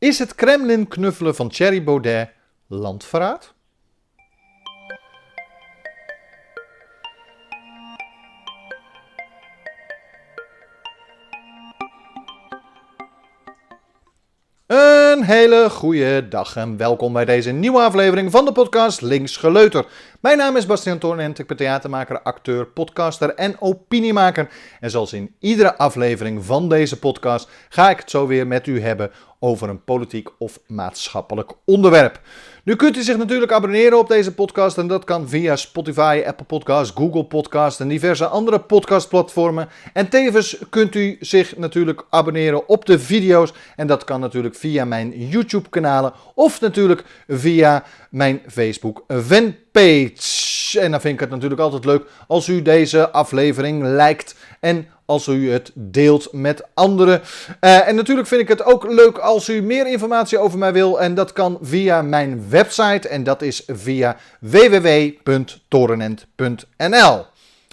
Is het Kremlin knuffelen van Thierry Baudet landverraad? Een hele goede dag en welkom bij deze nieuwe aflevering van de podcast Links Geleuter. Mijn naam is Bastian Toornent, ik ben theatermaker, acteur, podcaster en opiniemaker. En zoals in iedere aflevering van deze podcast ga ik het zo weer met u hebben over een politiek of maatschappelijk onderwerp. Nu kunt u zich natuurlijk abonneren op deze podcast en dat kan via Spotify, Apple Podcasts, Google Podcasts en diverse andere podcastplatformen. En tevens kunt u zich natuurlijk abonneren op de video's en dat kan natuurlijk via mijn YouTube kanalen of natuurlijk via mijn Facebook fanpage. En dan vind ik het natuurlijk altijd leuk als u deze aflevering liked en als u het deelt met anderen. Uh, en natuurlijk vind ik het ook leuk als u meer informatie over mij wil. En dat kan via mijn website. En dat is via www.torenent.nl.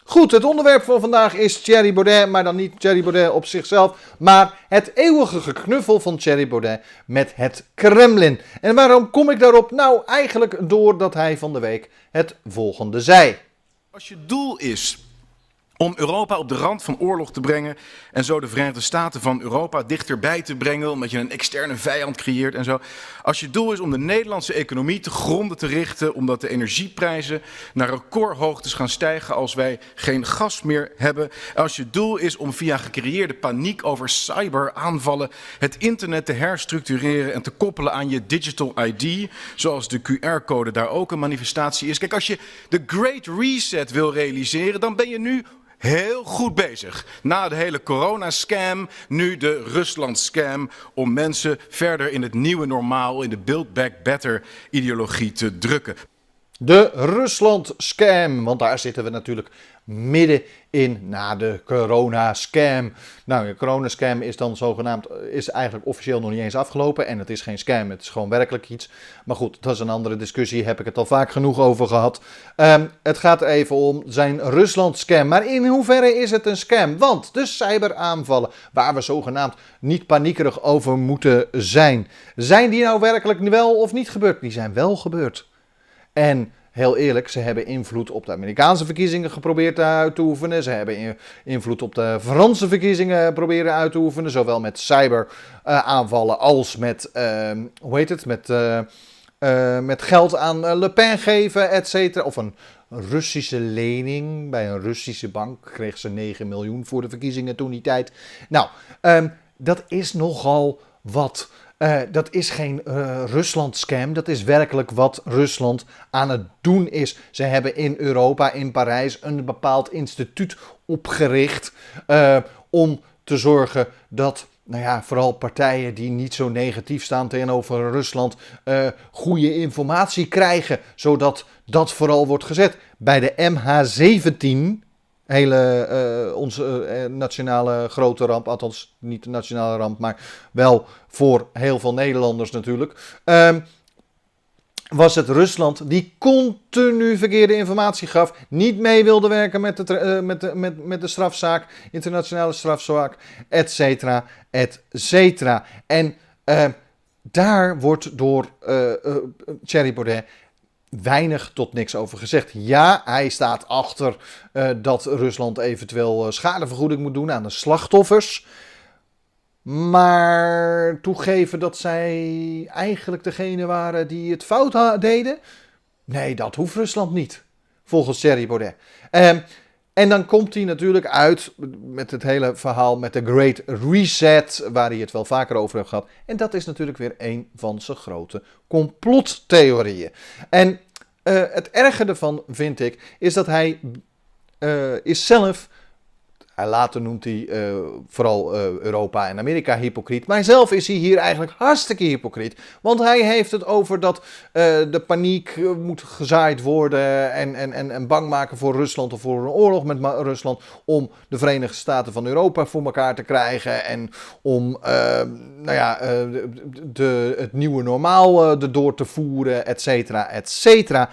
Goed, het onderwerp van vandaag is Thierry Baudet, maar dan niet Thierry Baudet op zichzelf, maar het eeuwige geknuffel van Thierry Baudet met het Kremlin. En waarom kom ik daarop? Nou, eigenlijk doordat hij van de week het volgende zei. Als je doel is om Europa op de rand van oorlog te brengen en zo de Verenigde Staten van Europa dichterbij te brengen, omdat je een externe vijand creëert en zo. Als je doel is om de Nederlandse economie te gronden te richten, omdat de energieprijzen naar recordhoogtes gaan stijgen als wij geen gas meer hebben. Als je doel is om via gecreëerde paniek over cyberaanvallen het internet te herstructureren en te koppelen aan je digital ID, zoals de QR-code daar ook een manifestatie is. Kijk, als je de Great Reset wil realiseren, dan ben je nu heel goed bezig. Na de hele corona-scam, nu de Rusland-scam. Om mensen verder in het nieuwe normaal, in de Build Back Better ideologie te drukken. De Rusland-scam, want daar zitten we natuurlijk midden in na de corona-scam. Nou, de corona-scam is dan zogenaamd, is eigenlijk officieel nog niet eens afgelopen. En het is geen scam, het is gewoon werkelijk iets. Maar goed, dat is een andere discussie, heb ik het al vaak genoeg over gehad. Um, het gaat even om zijn Rusland-scam. Maar in hoeverre is het een scam? Want de cyberaanvallen, waar we zogenaamd niet paniekerig over moeten zijn, zijn die nou werkelijk wel of niet gebeurd? Die zijn wel gebeurd. En heel eerlijk, ze hebben invloed op de Amerikaanse verkiezingen geprobeerd uit te oefenen. Ze hebben invloed op de Franse verkiezingen proberen uit te oefenen. Zowel met cyberaanvallen als met, uh, hoe heet het, met, uh, met geld aan Le Pen geven, et cetera. Of een Russische lening bij een Russische bank. Kreeg ze 9 miljoen voor de verkiezingen toen die tijd. Nou, um, dat is nogal wat. Uh, dat is geen uh, Rusland-scam. Dat is werkelijk wat Rusland aan het doen is. Ze hebben in Europa, in Parijs, een bepaald instituut opgericht. Uh, om te zorgen dat. Nou ja, vooral partijen die niet zo negatief staan tegenover Rusland, goede informatie krijgen, zodat dat vooral wordt gezet. Bij de MH17, hele uh, onze uh, nationale grote ramp, althans niet de nationale ramp, maar wel voor heel veel Nederlanders natuurlijk. Um, was het Rusland die continu verkeerde informatie gaf, niet mee wilde werken met de, met de, met, met de strafzaak, internationale strafzaak, et cetera, et cetera. En daar wordt door Thierry Baudet weinig tot niks over gezegd. Ja, hij staat achter uh, dat Rusland eventueel uh, schadevergoeding moet doen aan de slachtoffers. Maar toegeven dat zij eigenlijk degene waren die het fout deden? Nee, dat hoeft Rusland niet. Volgens Thierry Baudet. Uh, en dan komt hij natuurlijk uit met het hele verhaal met de Great Reset, waar hij het wel vaker over heeft gehad. En dat is natuurlijk weer een van zijn grote complottheorieën. En uh, het erge ervan vind ik, is dat hij uh, is zelf later noemt hij uh, vooral uh, Europa en Amerika hypocriet. Maar zelf is hij hier eigenlijk hartstikke hypocriet. Want hij heeft het over dat uh, de paniek moet gezaaid worden. En, en, en, en bang maken voor Rusland of voor een oorlog met Rusland. Om de Verenigde Staten van Europa voor elkaar te krijgen. En om nou ja, de, het nieuwe normaal erdoor te voeren, et cetera, et cetera.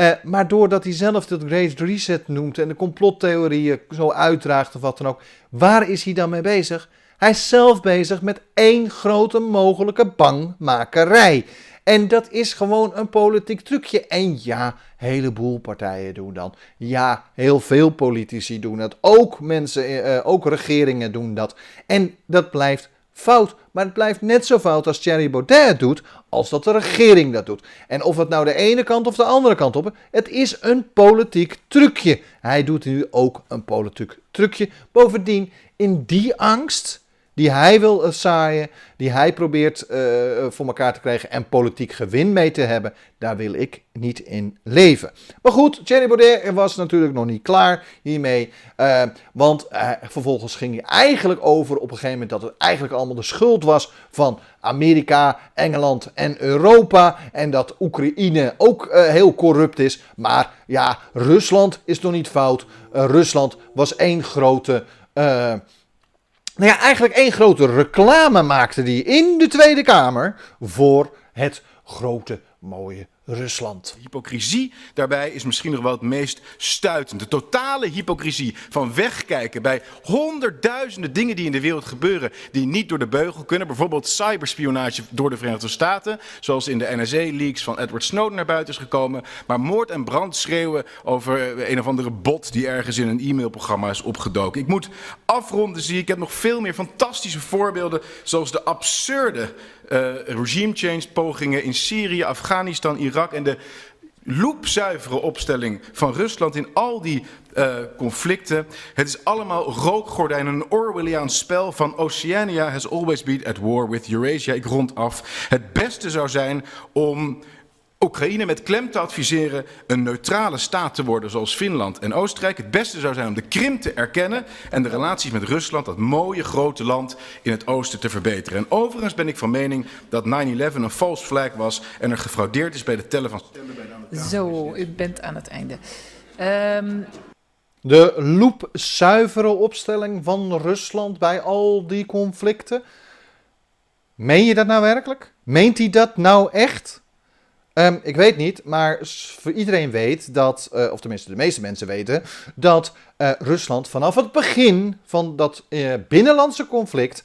Uh, maar doordat hij zelf dat Great Reset noemt en de complottheorieën zo uitdraagt of wat dan ook, waar is hij dan mee bezig? Hij is zelf bezig met één grote mogelijke bangmakerij. En dat is gewoon een politiek trucje. En ja, een heleboel partijen doen dat. Ja, heel veel politici doen dat. Ook mensen, uh, ook regeringen doen dat. En dat blijft fout. Maar het blijft net zo fout als Thierry Baudet doet, als dat de regering dat doet. En of het nou de ene kant of de andere kant op, het is een politiek trucje. Hij doet nu ook een politiek trucje. Bovendien, in die angst die hij wil eh, zaaien, die hij probeert uh, voor elkaar te krijgen en politiek gewin mee te hebben, daar wil ik niet in leven. Maar goed, Thierry Baudet was natuurlijk nog niet klaar hiermee, uh, want vervolgens ging hij eigenlijk over op een gegeven moment dat het eigenlijk allemaal de schuld was van Amerika, Engeland en Europa en dat Oekraïne ook heel corrupt is. Maar ja, Rusland is nog niet fout. Rusland was één grote nou ja, eigenlijk één grote reclame maakte die in de Tweede Kamer voor het grote mooie Rusland. Hypocrisie daarbij is misschien nog wel het meest stuitend. De totale hypocrisie van wegkijken bij honderdduizenden dingen die in de wereld gebeuren die niet door de beugel kunnen. Bijvoorbeeld cyberspionage door de Verenigde Staten, zoals in de NSA-leaks van Edward Snowden naar buiten is gekomen. Maar moord en brand schreeuwen over een of andere bot die ergens in een e-mailprogramma is opgedoken. Ik moet afronden, zie ik. Heb nog veel meer fantastische voorbeelden, zoals de absurde regime change pogingen in Syrië, Afghanistan, Irak en de loepzuivere opstelling van Rusland in al die uh, conflicten. Het is allemaal rookgordijnen, een Orwelliaans spel van Oceania has always been at war with Eurasia. Ik rond af. Het beste zou zijn om Oekraïne met klem te adviseren een neutrale staat te worden zoals Finland en Oostenrijk. Het beste zou zijn om de Krim te erkennen en de relaties met Rusland, dat mooie grote land in het oosten, te verbeteren. En overigens ben ik van mening dat 9-11 een false flag was en er gefraudeerd is bij de tellen van stemmen bij de Amerikaanse Zo, u bent aan het einde. Um... De loepzuivere opstelling van Rusland bij al die conflicten. Meen je dat nou werkelijk? Meent hij dat nou echt? Um, ik weet niet, maar voor iedereen weet dat, uh, of tenminste de meeste mensen weten, dat uh, Rusland vanaf het begin van dat uh, binnenlandse conflict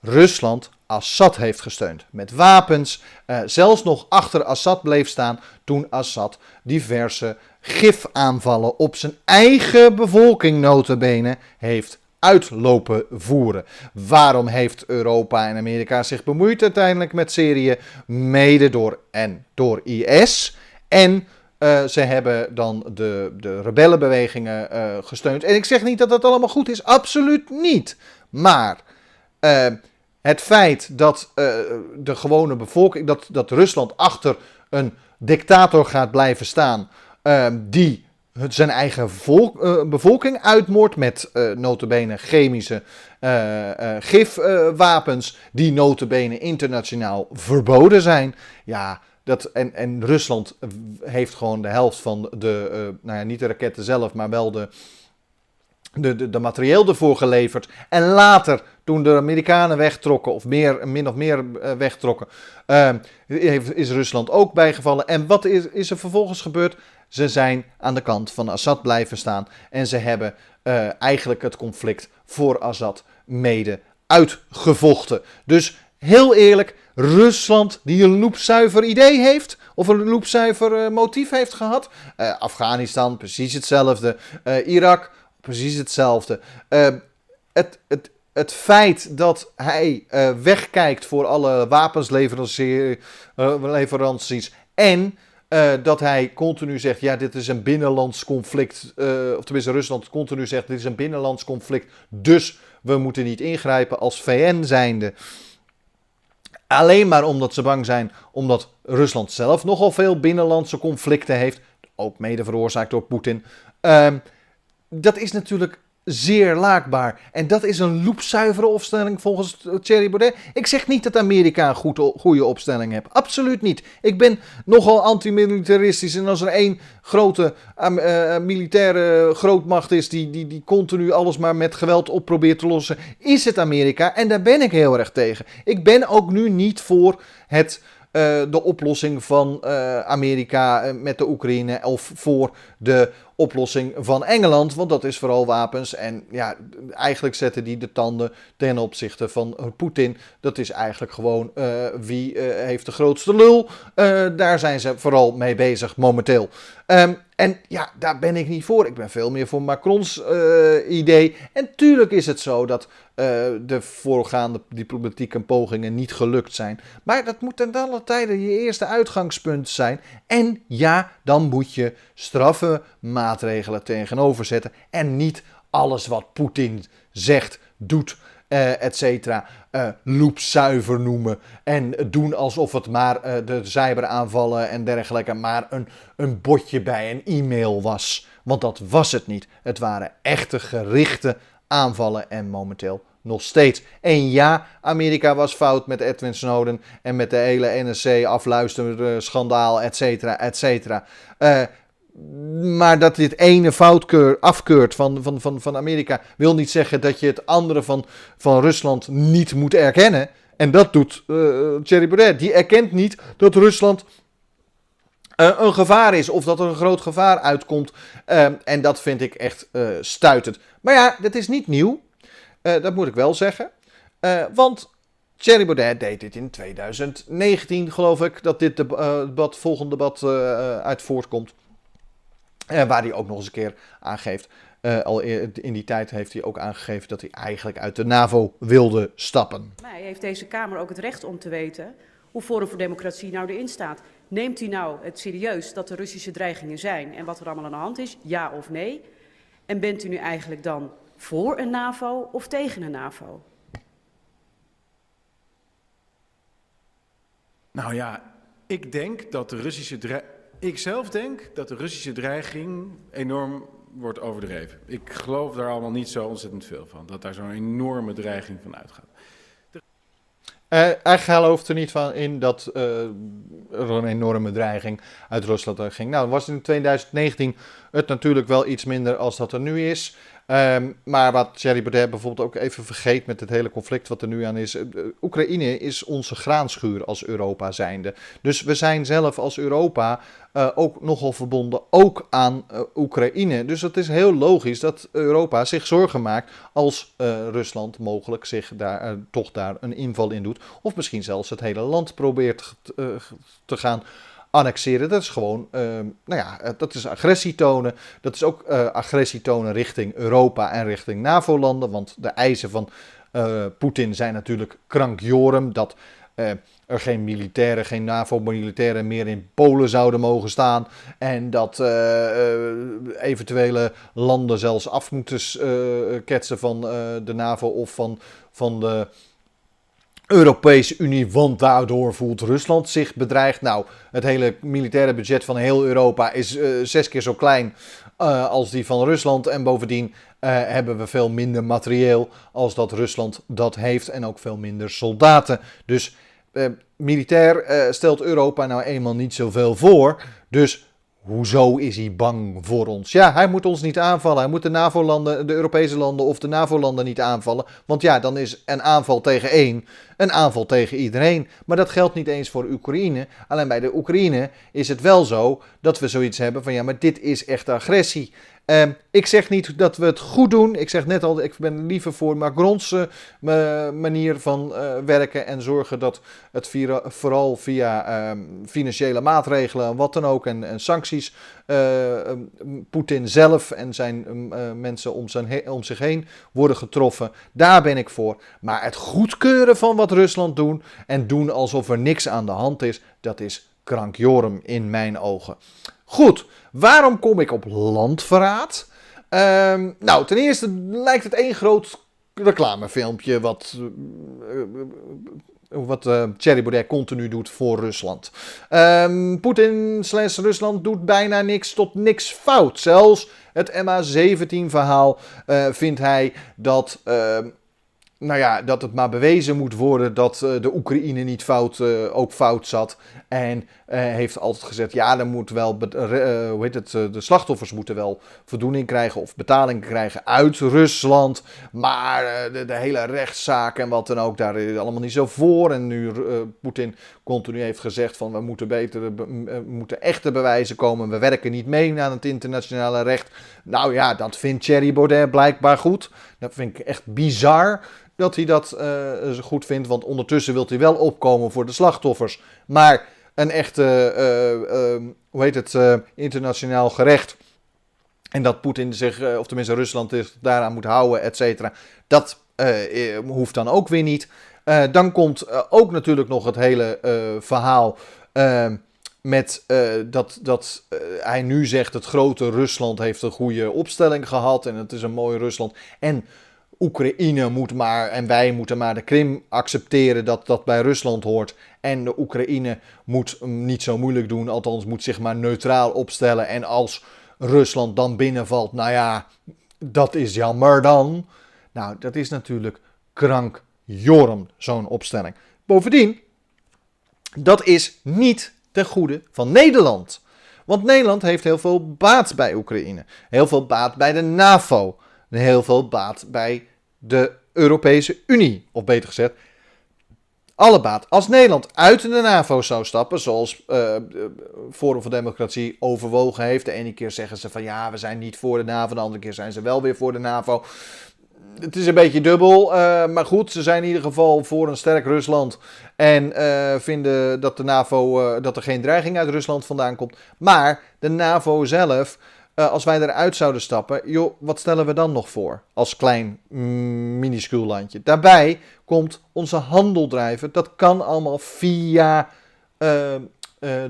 Rusland Assad heeft gesteund. Met wapens, zelfs nog achter Assad bleef staan toen Assad diverse gifaanvallen op zijn eigen bevolking notabene heeft uitlopen voeren. Waarom heeft Europa en Amerika zich bemoeid uiteindelijk met Syrië? Mede door en door IS. En uh, ze hebben dan de, de rebellenbewegingen uh, gesteund. En ik zeg niet dat dat allemaal goed is, absoluut niet. Maar uh, het feit dat de gewone bevolking, dat, dat Rusland achter een dictator gaat blijven staan, die zijn eigen uh, bevolking uitmoordt met uh, notabene chemische uh, gifwapens die notabene internationaal verboden zijn. Ja, dat, en, en Rusland heeft gewoon de helft van de, nou ja, niet de raketten zelf, maar wel de, de, de, de materieel ervoor geleverd. En later, toen de Amerikanen wegtrokken, of meer, min of meer wegtrokken, is Rusland ook bijgevallen. En wat is, is er vervolgens gebeurd? Ze zijn aan de kant van Assad blijven staan en ze hebben uh, eigenlijk het conflict voor Assad mede uitgevochten. Dus heel eerlijk, Rusland die een loepzuiver idee heeft, of een loepzuiver uh, motief heeft gehad. Uh, Afghanistan, precies hetzelfde. Irak, precies hetzelfde. het, het, het feit dat hij wegkijkt voor alle wapensleveranties en uh, dat hij continu zegt, ja, dit is een binnenlands conflict. Uh, of tenminste, Rusland continu zegt, dit is een binnenlands conflict. Dus we moeten niet ingrijpen als VN zijnde. Alleen maar omdat ze bang zijn, omdat Rusland zelf nogal veel binnenlandse conflicten heeft. Ook mede veroorzaakt door Poetin. Uh, dat is natuurlijk zeer laakbaar. En dat is een loepzuivere opstelling volgens Thierry Baudet. Ik zeg niet dat Amerika een goed, goede opstelling heeft. Absoluut niet. Ik ben nogal antimilitaristisch. En als er één grote uh, militaire grootmacht is die, die, die continu alles maar met geweld op probeert te lossen, is het Amerika. En daar ben ik heel erg tegen. Ik ben ook nu niet voor het de oplossing van Amerika met de Oekraïne of voor de oplossing van Engeland. Want dat is vooral wapens. En ja, eigenlijk zetten die de tanden ten opzichte van Poetin. Dat is eigenlijk gewoon wie heeft de grootste lul. daar zijn ze vooral mee bezig momenteel. Um, en ja, daar ben ik niet voor. Ik ben veel meer voor Macrons uh, idee. En tuurlijk is het zo dat uh, de voorgaande diplomatieke pogingen niet gelukt zijn. Maar dat moet ten alle tijde je eerste uitgangspunt zijn. En ja, dan moet je straffe maatregelen tegenover zetten. En niet alles wat Poetin zegt, doet uh, et cetera, uh, loopzuiver noemen. En doen alsof het maar uh, de cyberaanvallen en dergelijke maar een, een botje bij een e-mail was. Want dat was het niet. Het waren echte gerichte aanvallen en momenteel nog steeds. En ja, Amerika was fout met Edwin Snowden en met de hele NSC-afluisterschandaal, et cetera, et cetera. Maar dat dit ene foutkeur afkeurt van, van, van, van Amerika wil niet zeggen dat je het andere van, van Rusland niet moet erkennen. En dat doet uh, Thierry Baudet. Die erkent niet dat Rusland uh, een gevaar is of dat er een groot gevaar uitkomt. Uh, en dat vind ik echt stuitend. Maar ja, dat is niet nieuw. dat moet ik wel zeggen. want Thierry Baudet deed dit in 2019, geloof ik, dat dit debat, volgende debat uit voortkomt. Uh, waar hij ook nog eens een keer aangeeft. Uh, al in die tijd heeft hij ook aangegeven dat hij eigenlijk uit de NAVO wilde stappen. Maar hij heeft deze Kamer ook het recht om te weten hoe Forum voor Democratie nou erin staat. Neemt hij nou het serieus dat er Russische dreigingen zijn en wat er allemaal aan de hand is? Ja of nee? En bent u nu eigenlijk dan voor een NAVO of tegen een NAVO? Nou ja, ik denk dat de Russische dreiging ik zelf denk dat de Russische dreiging enorm wordt overdreven. Ik geloof daar allemaal niet zo ontzettend veel van. Dat daar zo'n enorme dreiging van uitgaat. Hij gelooft er niet van in dat uh, er een enorme dreiging uit Rusland ging. Nou, was in 2019 het natuurlijk wel iets minder als dat er nu is. Um, maar wat Thierry Baudet bijvoorbeeld ook even vergeet met het hele conflict wat er nu aan is. Uh, Oekraïne is onze graanschuur als Europa zijnde. Dus we zijn zelf als Europa uh, ook nogal verbonden ook aan Oekraïne. Dus het is heel logisch dat Europa zich zorgen maakt als Rusland mogelijk zich daar toch daar een inval in doet. Of misschien zelfs het hele land probeert te gaan annexeren. Dat is gewoon, uh, nou ja, eh, dat is agressie tonen. Dat is ook uh, agressie tonen richting Europa en richting NAVO-landen. Want de eisen van uh, Poetin zijn natuurlijk krankjorum. Dat er geen militairen, geen NAVO-militairen meer in Polen zouden mogen staan. En dat eventuele landen zelfs af moeten ketsen van de NAVO of van, van de Europese Unie, want daardoor voelt Rusland zich bedreigd. Nou, het hele militaire budget van heel Europa is uh, zes keer zo klein uh, als die van Rusland. En bovendien uh, hebben we veel minder materieel als dat Rusland dat heeft en ook veel minder soldaten. Dus militair stelt Europa nou eenmaal niet zoveel voor. Dus Hoezo is hij bang voor ons? Ja, hij moet ons niet aanvallen. Hij moet de NAVO-landen, de Europese landen of de NAVO-landen niet aanvallen. Want ja, dan is een aanval tegen één een aanval tegen iedereen. Maar dat geldt niet eens voor Oekraïne. Alleen bij de Oekraïne is het wel zo dat we zoiets hebben van ja, maar dit is echt agressie. Uh, ik zeg niet dat we het goed doen. Ik zeg net al, ik ben liever voor Macron's uh, manier van uh, werken en zorgen dat het vooral via ehm, financiële maatregelen en wat dan ook en, sancties uh, Poetin zelf en zijn mensen om, zijn om zich heen worden getroffen. Daar ben ik voor. Maar het goedkeuren van wat Rusland doet en doen alsof er niks aan de hand is, dat is krankjorum in mijn ogen. Goed, waarom kom ik op landverraad? Uh, nou, ten eerste lijkt het één groot reclamefilmpje wat wat uh, Thierry Baudet continu doet voor Rusland. Um, Poetin slash Rusland doet bijna niks tot niks fout. Zelfs het MH17-verhaal uh, vindt hij dat uh, nou ja, dat het maar bewezen moet worden dat uh, de Oekraïne niet fout, uh, ook fout zat. En uh, heeft altijd gezegd, ja, er moet wel, hoe heet het, de slachtoffers moeten wel voldoening krijgen of betaling krijgen uit Rusland. Maar de, de, hele rechtszaak en wat dan ook, daar is allemaal niet zo voor. En nu Poetin continu heeft gezegd van, we moeten beter, we moeten echte bewijzen komen. We werken niet mee aan het internationale recht. Nou ja, dat vindt Thierry Baudet blijkbaar goed. Dat vind ik echt bizar dat hij dat uh, goed vindt. Want ondertussen wil hij wel opkomen voor de slachtoffers. Maar een echte, uh, hoe heet het, internationaal gerecht. En dat Poetin zich, of tenminste Rusland zich daaraan moet houden, et cetera. Dat hoeft dan ook weer niet. Dan komt ook natuurlijk nog het hele verhaal met dat, dat hij nu zegt: het grote Rusland heeft een goede opstelling gehad en het is een mooi Rusland. En Oekraïne moet maar en wij moeten maar de Krim accepteren dat dat bij Rusland hoort. En de Oekraïne moet niet zo moeilijk doen, althans moet zich maar neutraal opstellen. En als Rusland dan binnenvalt, nou ja, dat is jammer dan. Nou, dat is natuurlijk krankjorm, zo'n opstelling. Bovendien, dat is niet ten goede van Nederland. Want Nederland heeft heel veel baat bij Oekraïne. Heel veel baat bij de NAVO. Heel veel baat bij de Europese Unie. Of beter gezegd, alle baat. Als Nederland uit de NAVO zou stappen, zoals uh, Forum voor Democratie overwogen heeft. De ene keer zeggen ze van ja, we zijn niet voor de NAVO, de andere keer zijn ze wel weer voor de NAVO. Het is een beetje dubbel, uh, maar goed, ze zijn in ieder geval voor een sterk Rusland. En uh, vinden dat, de NAVO, dat er geen dreiging uit Rusland vandaan komt. Maar de NAVO zelf als wij eruit zouden stappen, joh, wat stellen we dan nog voor als klein mm, minuscuul landje? Daarbij komt onze handel drijven. Dat kan allemaal via,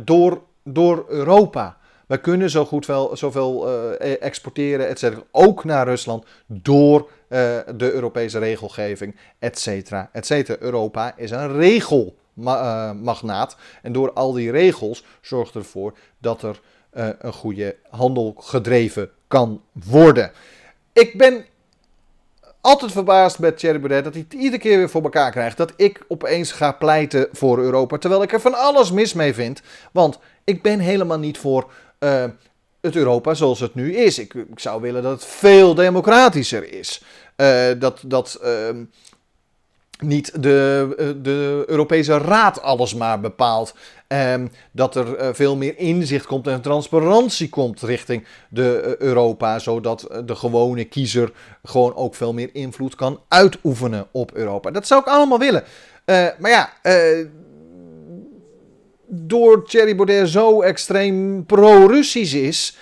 door, door Europa. Wij kunnen zo goed wel, zoveel e-, exporteren, et cetera, ook naar Rusland, door de Europese regelgeving, et cetera, et cetera. Europa is een regelmagnaat. en door al die regels zorgt ervoor dat er een goede handel gedreven kan worden. Ik ben altijd verbaasd met Thierry Baudet dat hij het iedere keer weer voor elkaar krijgt. Dat ik opeens ga pleiten voor Europa. Terwijl ik er van alles mis mee vind. Want ik ben helemaal niet voor uh, het Europa zoals het nu is. Ik, ik, zou willen dat het veel democratischer is. Uh, dat. dat uh, niet de, de Europese Raad alles maar bepaalt. Um, dat er veel meer inzicht komt en transparantie komt richting de Europa, zodat de gewone kiezer gewoon ook veel meer invloed kan uitoefenen op Europa. Dat zou ik allemaal willen. maar ja, door Thierry Baudet zo extreem pro-Russisch is,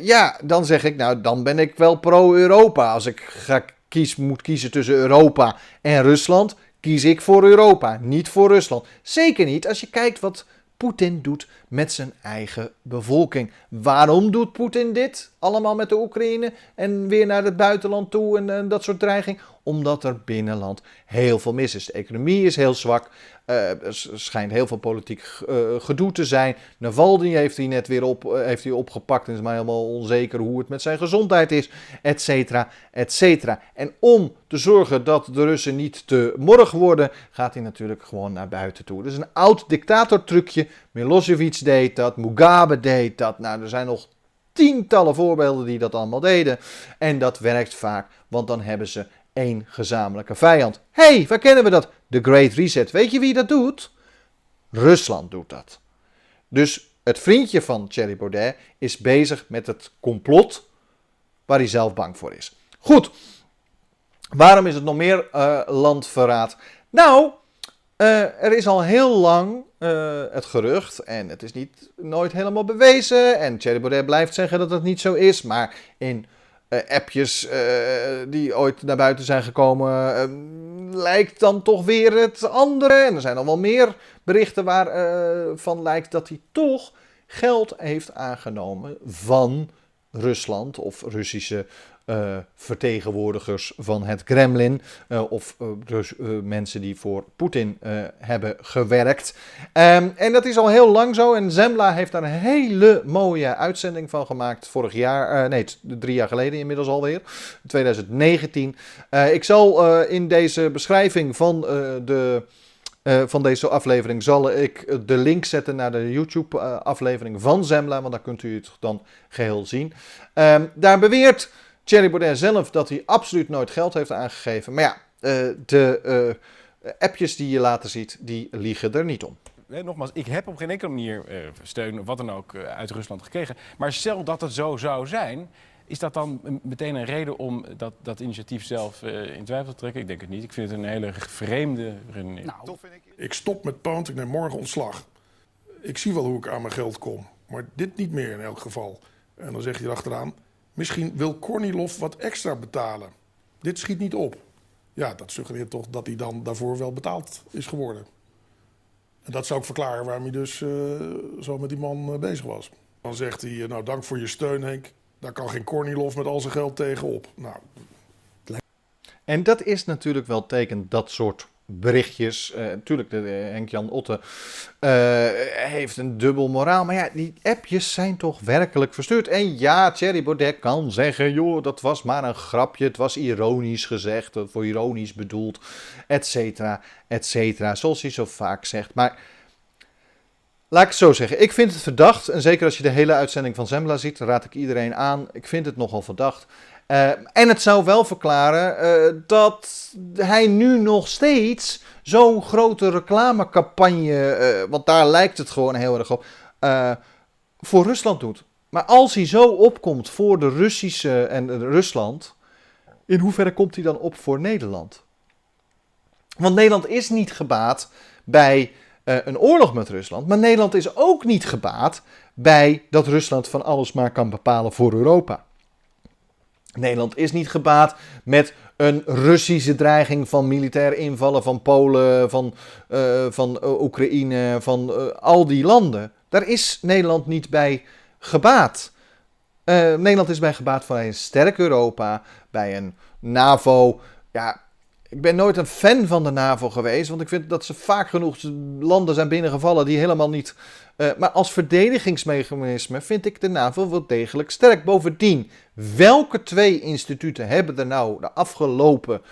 ja, dan zeg ik, nou, dan ben ik wel pro-Europa. Als ik ga kies, moet kiezen tussen Europa en Rusland, kies ik voor Europa, niet voor Rusland. Zeker niet als je kijkt wat Poetin doet met zijn eigen bevolking. Waarom doet Poetin dit? Allemaal met de Oekraïne en weer naar het buitenland toe en, en dat soort dreiging? Omdat er binnenland heel veel mis is. De economie is heel zwak. Uh, er schijnt heel veel politiek uh, gedoe te zijn. Navalny heeft hij net weer op, uh, heeft hij opgepakt en is maar helemaal onzeker hoe het met zijn gezondheid is, et cetera, et cetera. En om te zorgen dat de Russen niet te morg worden, gaat hij natuurlijk gewoon naar buiten toe. Is een oud dictatortrucje. Milosevic deed dat, Mugabe deed dat. Nou, er zijn nog tientallen voorbeelden die dat allemaal deden. En dat werkt vaak, want dan hebben ze één gezamenlijke vijand. hey, waar kennen we dat? De Great Reset. Weet je wie dat doet? Rusland doet dat. Dus het vriendje van Thierry Baudet is bezig met het complot waar hij zelf bang voor is. Goed, waarom is het nog meer uh, landverraad? Nou, uh, er is al heel lang uh, het gerucht, en het is niet nooit helemaal bewezen, en Thierry Baudet blijft zeggen dat het niet zo is, maar in appjes die ooit naar buiten zijn gekomen, lijkt dan toch weer het andere. En er zijn al wel meer berichten waarvan lijkt dat hij toch geld heeft aangenomen van Rusland of Russische uh, vertegenwoordigers van het Kremlin. Uh, of uh, dus mensen die voor Poetin hebben gewerkt. Um, en dat is al heel lang zo. En Zembla heeft daar een hele mooie uitzending van gemaakt. Vorig jaar, nee, drie jaar geleden inmiddels alweer. 2019. ik zal in deze beschrijving van de. Van deze aflevering zal ik de link zetten naar de YouTube-aflevering van Zembla, want daar kunt u het dan geheel zien. Um, daar beweert Thierry Baudet zelf dat hij absoluut nooit geld heeft aangegeven. Maar ja, uh, de uh, appjes die je later ziet, die liegen er niet om. Nogmaals, ik heb op geen enkele manier uh, steun of wat dan ook uit Rusland gekregen. Maar stel dat het zo zou zijn, is dat dan meteen een reden om dat, dat initiatief zelf in twijfel te trekken? Ik denk het niet. Ik vind het een hele vreemde redenering. Nou, ik stop met Pound, ik neem morgen ontslag. Ik zie wel hoe ik aan mijn geld kom, maar dit niet meer in elk geval. En dan zeg je erachteraan, Misschien wil Kornilov wat extra betalen. Dit schiet niet op. Ja, dat suggereert toch dat hij dan daarvoor wel betaald is geworden. En dat zou ook verklaren waarom hij dus uh, zo met die man uh, bezig was. Dan zegt hij, nou dank voor je steun Henk. Daar kan geen Kornilov met al zijn geld tegenop. Nou, en dat is natuurlijk wel teken dat soort berichtjes. Uh, tuurlijk, de, Henk-Jan Otte uh, heeft een dubbel moraal. Maar ja, die appjes zijn toch werkelijk verstuurd. En ja, Thierry Baudet kan zeggen... joh, dat was maar een grapje. Het was ironisch gezegd. Voor ironisch bedoeld. Et cetera, et cetera. Zoals hij zo vaak zegt. Maar... Laat ik het zo zeggen. Ik vind het verdacht. En zeker als je de hele uitzending van Zembla ziet, raad ik iedereen aan. Ik vind het nogal verdacht. Uh, en het zou wel verklaren uh, dat hij nu nog steeds zo'n grote reclamecampagne, uh, want daar lijkt het gewoon heel erg op, voor Rusland doet. Maar als hij zo opkomt voor de Russische en Rusland, in hoeverre komt hij dan op voor Nederland? Want Nederland is niet gebaat bij een oorlog met Rusland, maar Nederland is ook niet gebaat bij dat Rusland van alles maar kan bepalen voor Europa. Nederland is niet gebaat met een Russische dreiging van militair invallen van Polen, van, uh, van uh, Oekraïne, van uh, al die landen. Daar is Nederland niet bij gebaat. Nederland is bij gebaat van een sterk Europa, bij een NAVO. Ja, ik ben nooit een fan van de NAVO geweest, want ik vind dat ze vaak genoeg landen zijn binnengevallen die helemaal niet. Maar als verdedigingsmechanisme vind ik de NAVO wel degelijk sterk. Bovendien, welke twee instituten hebben er nou de afgelopen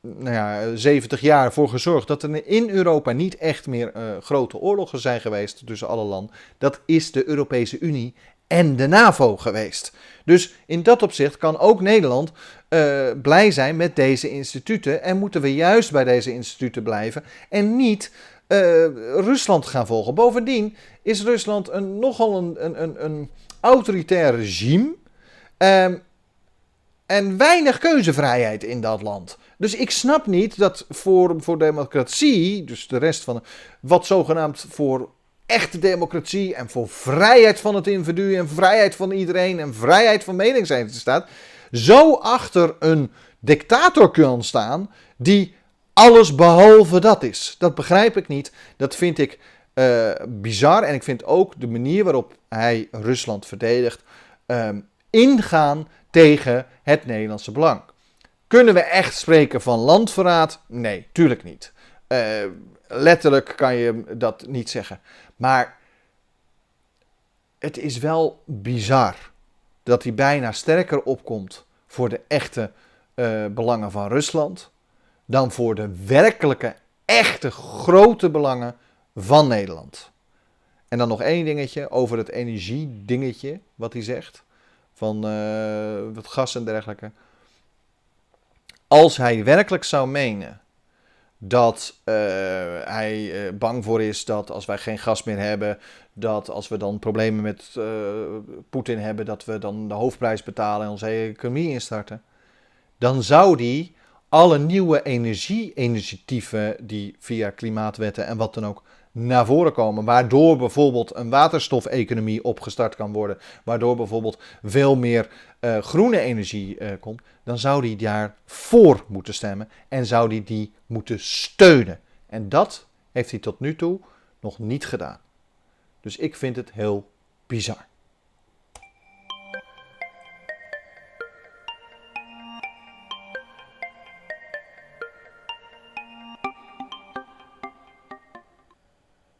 nou ja, 70 jaar voor gezorgd dat er in Europa niet echt meer uh, grote oorlogen zijn geweest tussen alle landen? Dat is de Europese Unie en de NAVO geweest. Dus in dat opzicht kan ook Nederland uh, blij zijn met deze instituten en moeten we juist bij deze instituten blijven en niet uh, Rusland gaan volgen. Bovendien is Rusland een, nogal een, een, een autoritair regime um, en weinig keuzevrijheid in dat land. Dus ik snap niet dat voor, voor democratie, dus de rest van wat zogenaamd voor echte democratie en voor vrijheid van het individu en vrijheid van iedereen en vrijheid van meningsuiting staat, zo achter een dictator kan staan die alles behalve dat is. Dat begrijp ik niet. Dat vind ik uh, bizar en ik vind ook de manier waarop hij Rusland verdedigt uh, ingaan tegen het Nederlandse belang. Kunnen we echt spreken van landverraad? Nee, tuurlijk niet. Uh, letterlijk kan je dat niet zeggen. Maar het is wel bizar dat hij bijna sterker opkomt voor de echte uh, belangen van Rusland dan voor de werkelijke, echte grote belangen van Nederland. En dan nog één dingetje over het energiedingetje wat hij zegt. Van uh, het gas en dergelijke. Als hij werkelijk zou menen dat uh, hij uh, bang voor is dat als wij geen gas meer hebben, dat als we dan problemen met Poetin hebben, dat we dan de hoofdprijs betalen en onze economie instarten. Dan zou die alle nieuwe energie-initiatieven die via klimaatwetten en wat dan ook naar voren komen. Waardoor bijvoorbeeld een waterstofeconomie opgestart kan worden. Waardoor bijvoorbeeld veel meer uh, groene energie uh, komt. Dan zou die daarvoor moeten stemmen. En zou die die moeten steunen. En dat heeft hij tot nu toe nog niet gedaan. Dus ik vind het heel bizar.